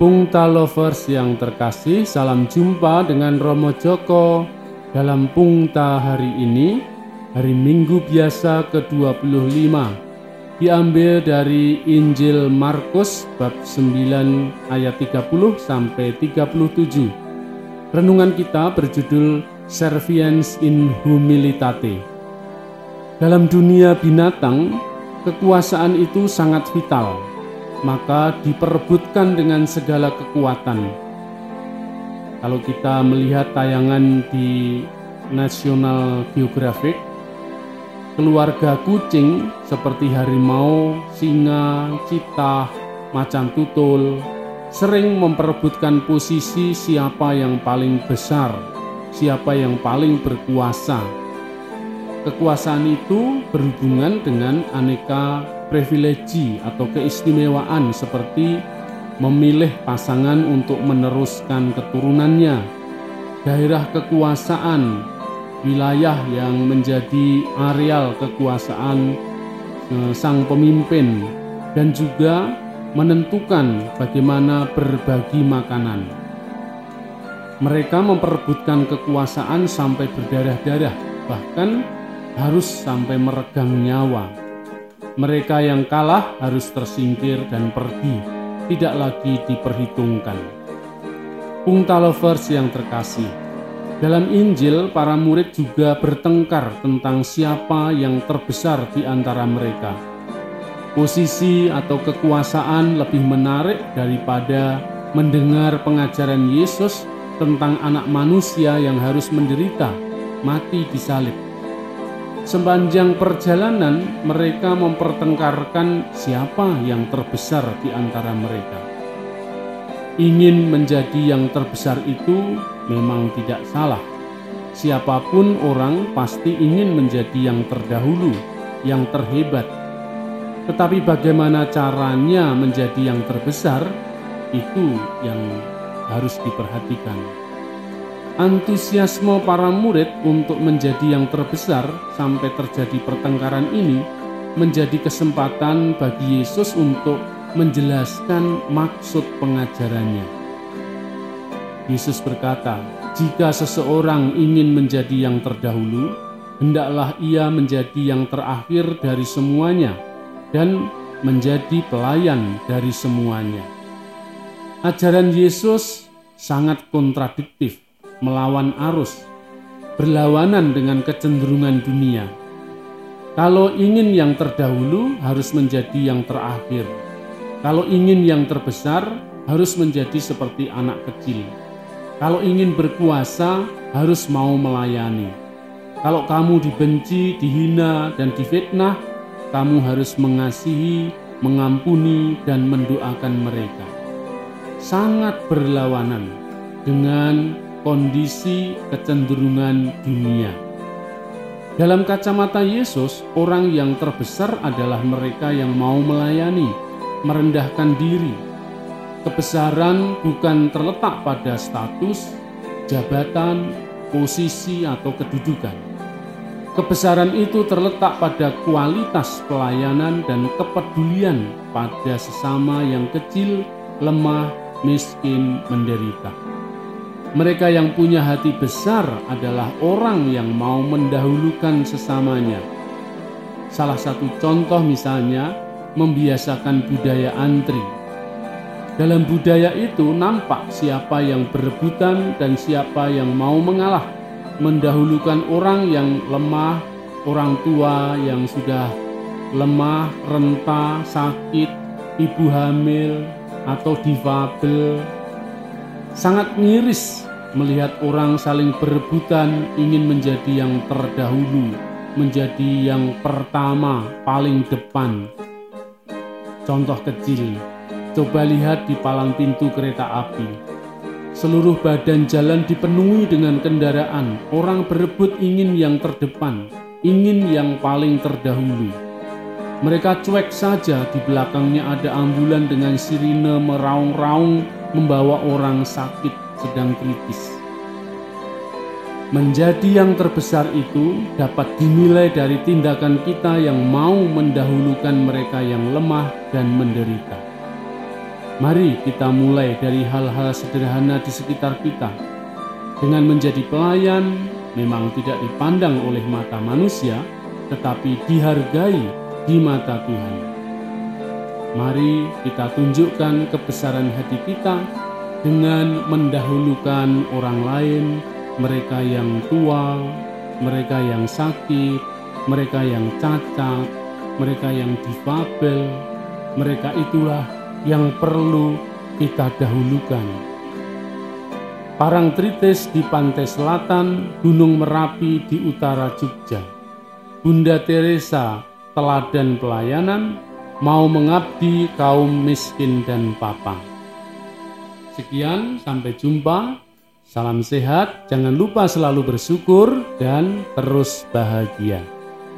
Pungta Lovers yang terkasih, salam jumpa dengan Romo Joko dalam Pungta hari ini, hari Minggu biasa ke-25. Diambil dari Injil Markus bab 9 ayat 30 sampai 37. Renungan kita berjudul Servience in Humilitate. Dalam dunia binatang, kekuasaan itu sangat vital maka diperebutkan dengan segala kekuatan. Kalau kita melihat tayangan di National Geographic, keluarga kucing seperti harimau, singa, citah, macan tutul sering memperebutkan posisi siapa yang paling besar, siapa yang paling berkuasa. Kekuasaan itu berhubungan dengan aneka privilegi atau keistimewaan seperti memilih pasangan untuk meneruskan keturunannya, daerah kekuasaan, wilayah yang menjadi areal kekuasaan eh, sang pemimpin, dan juga menentukan bagaimana berbagi makanan. Mereka memperebutkan kekuasaan sampai berdarah-darah, bahkan harus sampai meregang nyawa. Mereka yang kalah harus tersingkir dan pergi, tidak lagi diperhitungkan. Pungta lovers yang terkasih, dalam Injil para murid juga bertengkar tentang siapa yang terbesar di antara mereka. Posisi atau kekuasaan lebih menarik daripada mendengar pengajaran Yesus tentang anak manusia yang harus menderita, mati di salib Sepanjang perjalanan, mereka mempertengkarkan siapa yang terbesar di antara mereka. Ingin menjadi yang terbesar itu memang tidak salah. Siapa pun orang pasti ingin menjadi yang terdahulu, yang terhebat. Tetapi bagaimana caranya menjadi yang terbesar, itu yang harus diperhatikan. Antusiasme para murid untuk menjadi yang terbesar sampai terjadi pertengkaran ini menjadi kesempatan bagi Yesus untuk menjelaskan maksud pengajarannya. Yesus berkata, "Jika seseorang ingin menjadi yang terdahulu, hendaklah ia menjadi yang terakhir dari semuanya dan menjadi pelayan dari semuanya." Ajaran Yesus sangat kontradiktif melawan arus, berlawanan dengan kecenderungan dunia. Kalau ingin yang terdahulu, harus menjadi yang terakhir. Kalau ingin yang terbesar, harus menjadi seperti anak kecil. Kalau ingin berkuasa, harus mau melayani. Kalau kamu dibenci, dihina, dan difitnah, kamu harus mengasihi, mengampuni, dan mendoakan mereka. Sangat berlawanan dengan kondisi kecenderungan dunia. Dalam kacamata Yesus, orang yang terbesar adalah mereka yang mau melayani, merendahkan diri. Kebesaran bukan terletak pada status, jabatan, posisi, atau kedudukan. Kebesaran itu terletak pada kualitas pelayanan dan kepedulian pada sesama yang kecil, lemah, miskin, menderita. Mereka yang punya hati besar adalah orang yang mau mendahulukan sesamanya. Salah satu contoh misalnya membiasakan budaya antri. Dalam budaya itu nampak siapa yang berebutan dan siapa yang mau mengalah, mendahulukan orang yang lemah, orang tua yang sudah lemah, renta, sakit, ibu hamil, atau difabel, sangat miris melihat orang saling berebutan ingin menjadi yang terdahulu, menjadi yang pertama, paling depan. Contoh kecil, coba lihat di palang pintu kereta api. Seluruh badan jalan dipenuhi dengan kendaraan, orang berebut ingin yang terdepan, ingin yang paling terdahulu. Mereka cuek saja di belakangnya ada ambulan dengan sirine meraung-raung membawa orang sakit sedang kritis. Menjadi yang terbesar itu dapat dinilai dari tindakan kita yang mau mendahulukan mereka yang lemah dan menderita. Mari kita mulai dari hal-hal sederhana di sekitar kita. Dengan menjadi pelayan, memang tidak dipandang oleh mata manusia, tetapi dihargai di mata Tuhan. Mari kita tunjukkan kebesaran hati kita dengan mendahulukan orang lain, mereka yang tua, mereka yang sakit, mereka yang cacat, mereka yang difabel, mereka itulah yang perlu kita dahulukan. Parangtritis di pantai selatan, Gunung Merapi di utara Jogja. Bunda Teresa, teladan pelayanan, mau mengabdi kaum miskin dan papa. Sekian, sampai jumpa. Salam sehat, jangan lupa selalu bersyukur dan terus bahagia.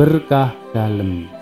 Berkah dalam.